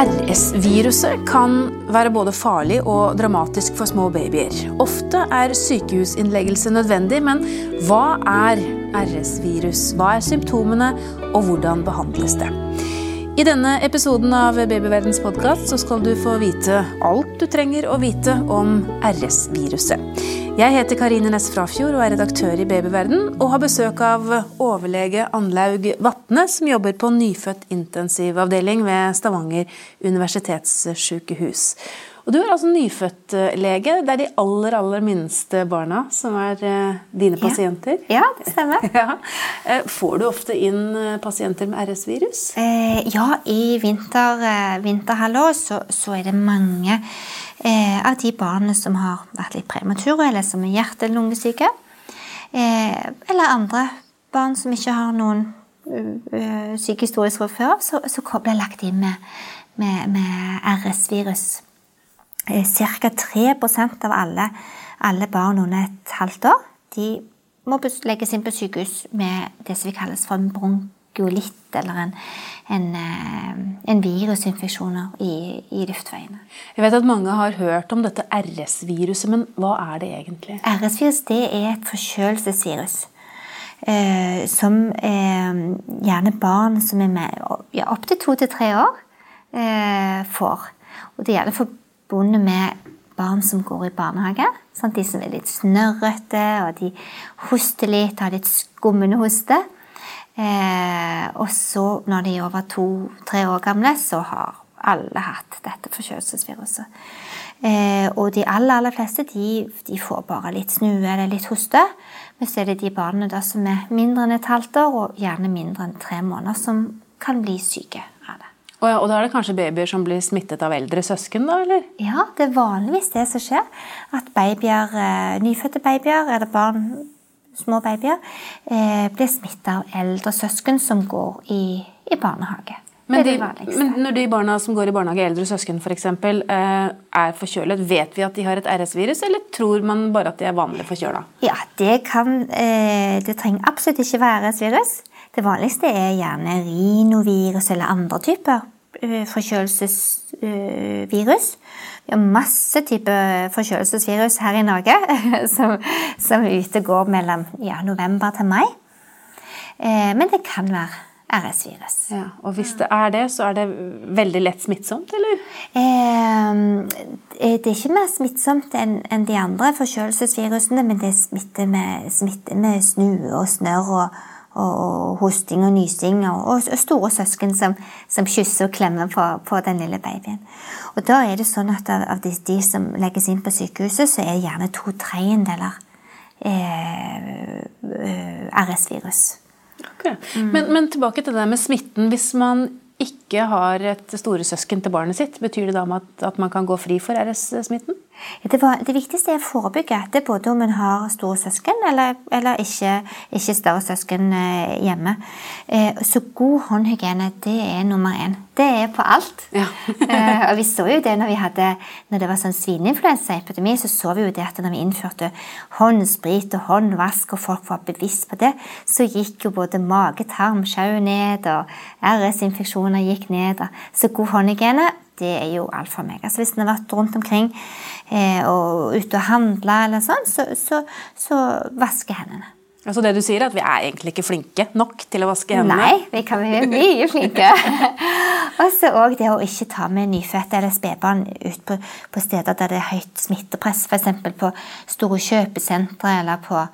RS-viruset kan være både farlig og dramatisk for små babyer. Ofte er sykehusinnleggelse nødvendig, men hva er RS-virus? Hva er symptomene, og hvordan behandles det? I denne episoden av Babyverdens podkast skal du få vite alt du trenger å vite om RS-viruset. Jeg heter Karine Næss Frafjord og er redaktør i Babyverden, og har besøk av overlege Anlaug Vatne, som jobber på nyfødt intensivavdeling ved Stavanger universitetssykehus. Og du er altså nyfødtlege. Det er de aller, aller minste barna som er eh, dine pasienter? Ja, det stemmer. Ja. Eh, får du ofte inn eh, pasienter med RS-virus? Eh, ja, i vinter, vinterhalvår så, så, er det mange eh, av de barna som har vært litt premature, eller som er hjerte- eller lungesyke. Eh, eller andre barn som ikke har noen uh, sykehistorisk fra før, så, så blir lagt inn med, med, med RS-virus. Eh, Ca. 3 av alle, alle, barn under et halvt år de må legges inn på sykehus med det som vi kalles for en bronkiolitt, eller en, en, eh, en virusinfeksjon i, i, luftveiene. Jeg vet at mange har hørt om dette RS-viruset, men hva er det egentlig? RS-virus det er et forkjølelsesvirus. Eh, som eh, gjerne barn som er med ja, opptil to til tre år, eh, får. Og det gjelder for forbundet med barn som går i barnehage. Sånn, de som er litt snørrete, og de hoster litt, har litt skummende hoste. Eh, og så, når de er over to-tre år gamle, så har alle hatt dette forkjølelsesviruset. Eh, og de aller, aller fleste de, de, får bare litt snue eller litt hoste. Men så er det de barna da, som er mindre enn et halvt år, og gjerne mindre enn tre måneder, som kan bli syke Og, ja, og da er det kanskje babyer som blir smittet av eldre søsken, da? eller? Ja, det er vanligvis det som skjer. At babyer, eh, nyfødte babyer eller barn, små babyer, eh, blir smittet av eldre søsken som går i, i barnehage. Men, de, men, når de barna som går i barnehage, eldre søsken f.eks., eh, er forkjølet, vet vi at de har et RS-virus, eller tror man bare at de er vanlig forkjøla? Ja, det, kan, eh, det trenger absolutt ikke være RS-virus. Det vanligste er gjerne rinovirus eller andre typer eh, forkjølelsesvirus. Vi har masse typer forkjølelsesvirus her i Norge som, som ute går mellom ja, november til mai. Eh, men det kan være RS-virus. Ja, og hvis det er det, så er det veldig lett smittsomt, eller? Eh, det er ikke mer smittsomt enn de andre forkjølelsesvirusene, men det smitter med, smitter med snue og snørr og og hosting og nysing, og, og store søsken som, som, kysser og klemmer på, på, den lille babyen. Og da er det sånn at av, av de, de, som legges inn på sykehuset, så er det gjerne to tredjedeler eh, eh RS-virus. Okay. Mm. Men, men, tilbake til det med smitten. Hvis man ikke har et storesøsken til barnet sitt, betyr det da at, at man kan gå fri for RS-smitten? Det, var, det, viktigste er å forebygge. Det er både om en har store søsken eller, eller ikke, ikke, større søsken eh, hjemme. Eh, så god håndhygiene, det er nummer én. Det er på alt. Ja. Eh, og vi så jo det når vi hadde, når det var sånn svineinfluensaepidemi, så så vi jo det at når vi innførte håndsprit og håndvask, og folk var bevisst på det, så gikk jo både mage-tarm ned, og RS-infeksjoner gikk ned. Så god håndhygiene det er jo alt for meg. Altså Hvis en har vært rundt omkring eh, og ute og handla, eller sånn, så, så, så vaske hendene. Altså det du sier er at Vi er egentlig ikke flinke nok til å vaske hendene? Nei, vi kan være mye flinke. og så òg det å ikke ta med nyfødte eller spedbarn ut på, på, steder der det er høyt smittepress, f.eks. på store kjøpesentre eller på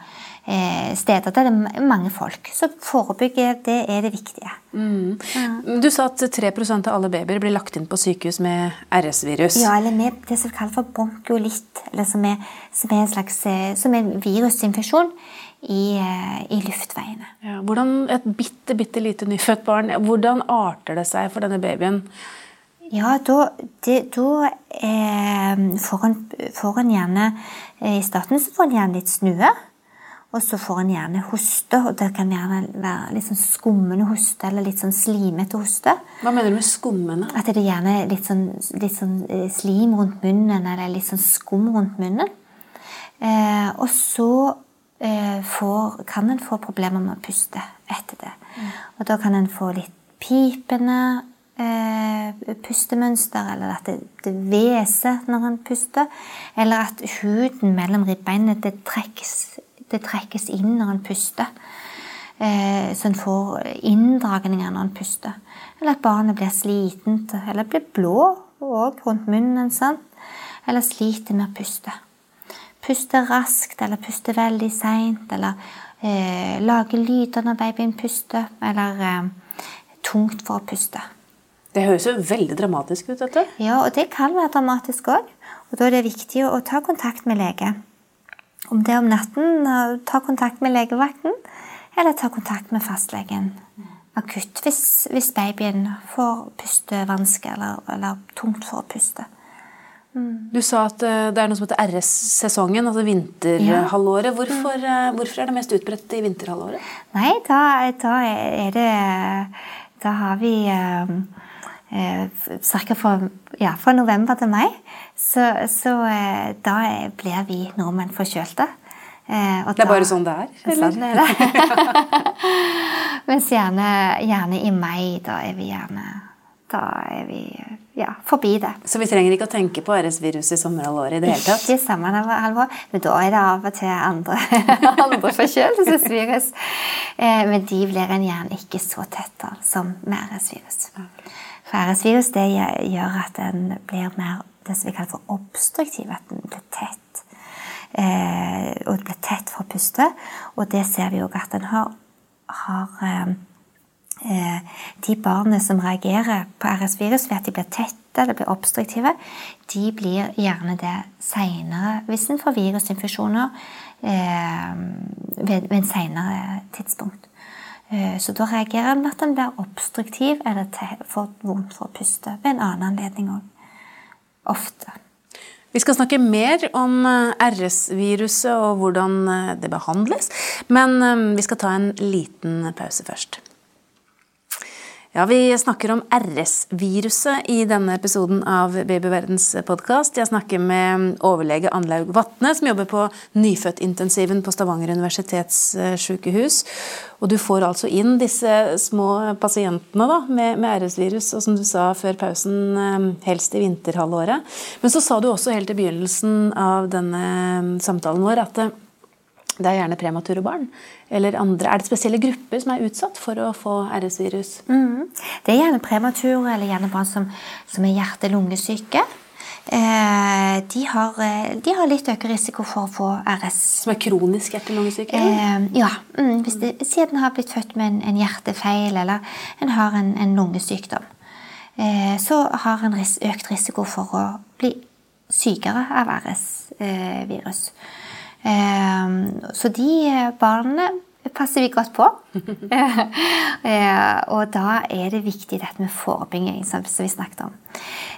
steder der det er mange folk. Så forebygge, det er det viktige. Mm. Ja. Du sa at 3% av alle babyer blir lagt inn på sykehus med RS-virus. Ja, eller med det som kalles for bronkiolitt, eller som er, som er en slags eh, som er en virusinfeksjon i, eh, i luftveiene. Ja, hvordan, et bitte, bitte lite nyfødt barn, hvordan arter det seg for denne babyen? Ja, da, det, da eh, får, en, får en gjerne I starten så får en gjerne litt snue. Og så får en gjerne hoste, og det kan gjerne være litt sånn skummende hoste eller litt sånn slimete hoste. Hva mener du med skummende? At det er gjerne litt sånn, litt sånn eh, slim rundt munnen eller litt sånn skum rundt munnen. Eh, og så eh, får, kan en få problemer med å puste etter det. Mm. Og da kan en få litt pipende eh, pustemønster, eller at det, det hveser når han puster, eller at huden mellom ribbeina det trekkes, det trekkes inn når han puster. Eh, så en får inndragninger når han puster. Eller at barnet blir slitent, eller blir blå og rundt munnen. Sant? Eller sliter med å puste. Puste raskt eller puste veldig seint, eller eh, lage lyder når babyen puster, eller eh, tungt for å puste. Det høres jo veldig dramatisk ut, dette. Ja, og det kan være dramatisk òg. Og da er det viktig å ta kontakt med lege. Om det om natten, ta kontakt med legevakten, eller ta kontakt med fastlegen akutt hvis, hvis babyen får pustevansker eller, eller tungt for å puste. Du sa at eh, det er noe som heter RS-sesongen, altså vinterhalvåret. Hvorfor, eh, hvorfor, er det mest utbredt i vinterhalvåret? Nei, da, da er det Da har vi eh ca. Fra, ja, fra, november til mai. Så, så eh, da blir vi nordmenn forkjølte. Eh, det er bare sånn det er? Eller? Sånn er det. Mens gjerne, gjerne i mai, da er vi gjerne Da er vi ja, forbi det. Så vi trenger ikke å tenke på RS-virus i sommerhalvåret i det hele tatt? Ikke sommerhalvår, men da er det av og til andre, andre forkjølelsesvirus. Eh, men de blir en gjerne ikke så tett av som med RS-virus. For RS-virus det gjør at den blir mer det som vi kaller for obstruktiv, at den blir tett. Eh, og det blir tett for å puste. Og det ser vi òg at en har, har eh, Eh, de barna som reagerer på RS-virus ved at de blir tette eller blir obstruktive, de blir gjerne det seinere hvis en får virusinfeksjoner eh, ved, en seinere tidspunkt. Eh, så da reagerer en med at en blir obstruktiv eller får vondt for å puste ved en annen anledning òg. Ofte. Vi skal snakke mer om RS-viruset og hvordan det behandles, men vi skal ta en liten pause først. Ja, Vi snakker om RS-viruset i denne episoden av Babyverdens podkast. Jeg snakker med overlege Anlaug Vatne, som jobber på nyfødtintensiven på Stavanger universitetssykehus. Og du får altså inn disse små pasientene da, med, med RS-virus, og som du sa før pausen, eh, helst i vinterhalvåret. Men så sa du også helt i begynnelsen av denne samtalen vår at det er gjerne premature barn. Eller andre. Er det spesielle grupper som er utsatt for å få RS-virus? Mm. Det er gjerne premature eller gjerne barn som, som er hjerte-lungesyke. Eh, de, har, eh, de, har, litt økt risiko for å få RS. Som er kronisk hjerte-lungesyke? Eh, ja. Mm. Hvis det, siden har blitt født med en, en hjertefeil eller en har en, en lungesykdom, eh, så har en ris økt risiko for å bli sykere av RS-virus. Eh, så de barna passer vi godt på. Eh, og da er det viktig dette med forebygging, som vi snakket om.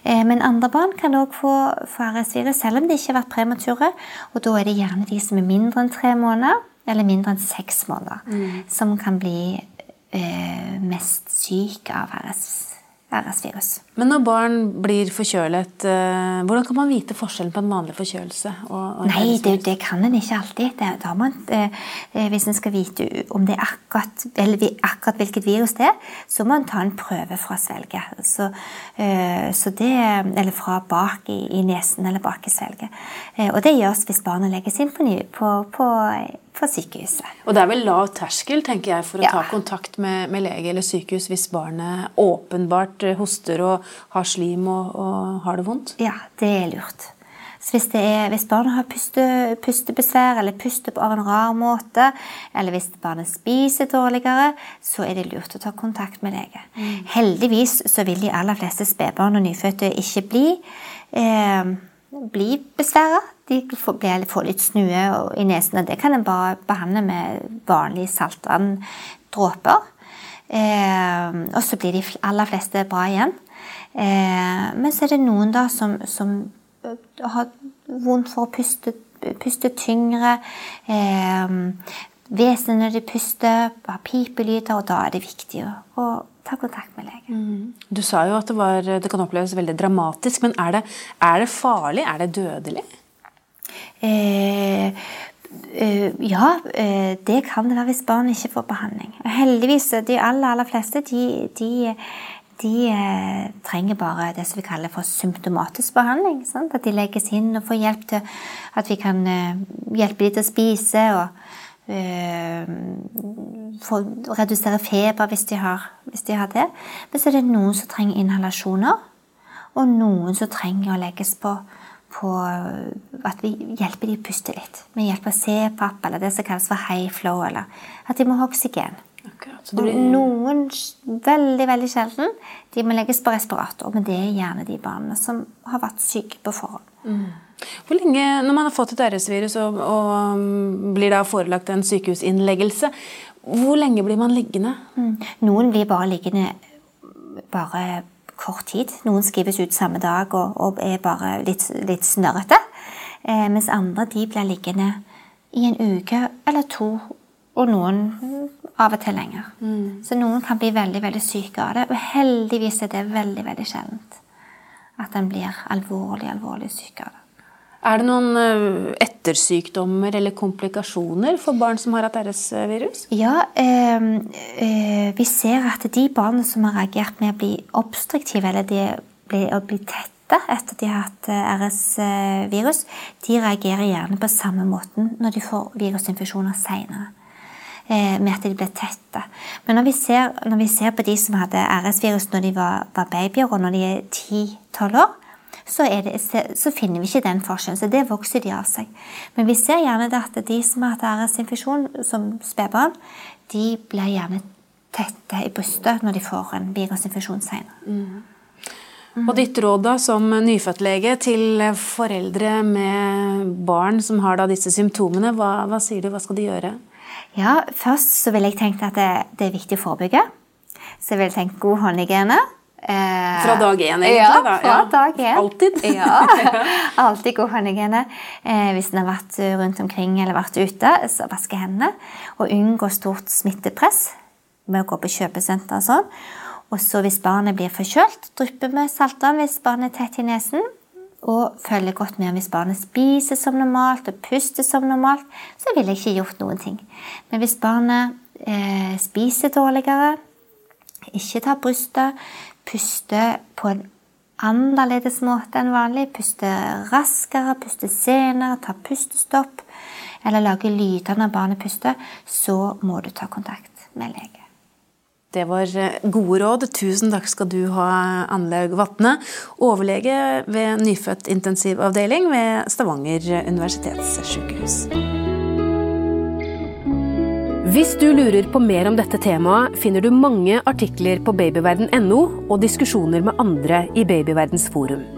Eh, men andre barn kan òg få RS-virus, selv om de ikke har vært premature. Og da er det gjerne de som er mindre enn tre måneder, eller mindre enn seks måneder, mm. som kan bli eh, mest syk av RS-virus. RS-virus. Men når barn blir forkjølet, eh, hvordan kan man vite forskjellen på en vanlig forkjølelse og, og Nei, det, det, kan en ikke alltid. Det, man, eh, eh, hvis en skal vite om det er akkurat, eller akkurat hvilket virus det er, så må en ta en prøve fra svelget. Så, eh, så det, eller fra bak i, i, nesen eller bak i svelget. Eh, og det gjøres hvis barnet legges inn på, på, på på sykehuset. Og det er vel lav terskel tenker jeg, for å ja. ta kontakt med, med, lege eller sykehus hvis barnet åpenbart hoster og har slim og, og har det vondt? Ja, det er lurt. Så hvis, er, hvis barnet har puste, pustebesvær eller puster på en rar måte, eller hvis barnet spiser dårligere, så er det lurt å ta kontakt med lege. Mm. Heldigvis så vil de aller fleste spedbarn og nyfødte ikke bli eh, bli besværa. De får, får litt snue i nesen, og det kan en bare behandle med vanlige saltvanndråper. Eh, og så blir de aller fleste bra igjen. Eh, men så er det noen da som, som eh, har vondt for å puste, puste tyngre. Eh, Vesentlig når de puster, har pipelyder, og da er det viktig å, ta kontakt med lege. Mm. Du sa jo at det, var, det, kan oppleves veldig dramatisk, men er det, er det farlig? Er det dødelig? Eh, Uh, ja, uh, det kan det være hvis barn ikke får behandling. Heldigvis, de aller, aller fleste de, de, de eh, trenger bare det som vi kaller for symptomatisk behandling. Sant? At de legges inn og får hjelp til at vi kan eh, hjelpe dem til å spise. og øh, redusere feber hvis de, har, hvis de har det. Men så er det noen som trenger inhalasjoner, og noen som trenger å legges på, på at vi hjelper dem å puste litt. Med hjelp av CPAP, eller det som kalles for high flow, eller at de må ha oksygen. Akkurat. Blir... Noen veldig veldig sjelden de må legges på respirator. Men det er gjerne de barna som har vært syke på forhånd. Mm. Hvor lenge, Når man har fått et RS-virus og, og, um, blir da forelagt en sykehusinnleggelse, hvor lenge blir man liggende? Mm. Noen blir bare liggende bare kort tid. Noen skrives ut samme dag og, og er bare litt, litt snørrete. Eh, mens andre de blir liggende i en uke eller to og noen av og til lenger. Mm. Så noen kan bli veldig veldig syke av det, og heldigvis er det veldig veldig sjeldent at en blir alvorlig, alvorlig syk av det. Er det noen eh, ettersykdommer eller komplikasjoner for barn som har hatt RS-virus? Ja, øh, øh, vi ser at de barna som har reagert med å bli obstruktive, eller de blir, å bli tette etter de har hatt eh, RS-virus, de reagerer gjerne på samme måten når de får virusinfeksjoner seinere. Eh, med at de ble tette. Men når vi ser, når vi ser på de som hadde RS-virus når de var, var, babyer, og når de er 10-12 år, så, det, så, finner vi ikke den forskjellen. Så det vokser de av seg. Men vi ser gjerne at de som har hatt RS-infeksjon som spedbarn, de blir gjerne tette i brystet når de får en virusinfeksjon senere. Mm. Og ditt råd da, som nyfødtlege til foreldre med barn som har disse symptomene, hva, hva sier du, hva skal de gjøre? Ja, Først så vil jeg tenke at det, det er viktig å forebygge. Så jeg vil tenke god håndhygiene. Eh, fra dag én, egentlig? Ja, fra ja. dag én. Alltid? ja, Alltid god håndhygiene. Eh, hvis en har vært rundt omkring eller vært ute, så vaske hendene. Og unngå stort smittepress med å gå på kjøpesenter og sånn. Og så hvis barnet blir forkjølt, dryppe med saltvann hvis barnet er tett i nesen og følger godt med hvis barnet spiser som normalt og puster som normalt, så ville jeg ikke gjort noen ting. Men hvis barnet eh, spiser dårligere, ikke tar brystet, puster på en annerledes måte enn vanlig, puster raskere, puster senere, tar pustestopp, eller lager lyder når barnet puster, så må du ta kontakt med lege. Det var eh, gode råd. Tusen takk skal du ha, Anlaug Vatne, overlege ved nyfødt intensivavdeling ved Stavanger universitetssykehus. Hvis du lurer på mer om dette temaet, finner du mange artikler på babyverden.no og diskusjoner med andre i Babyverdens forum.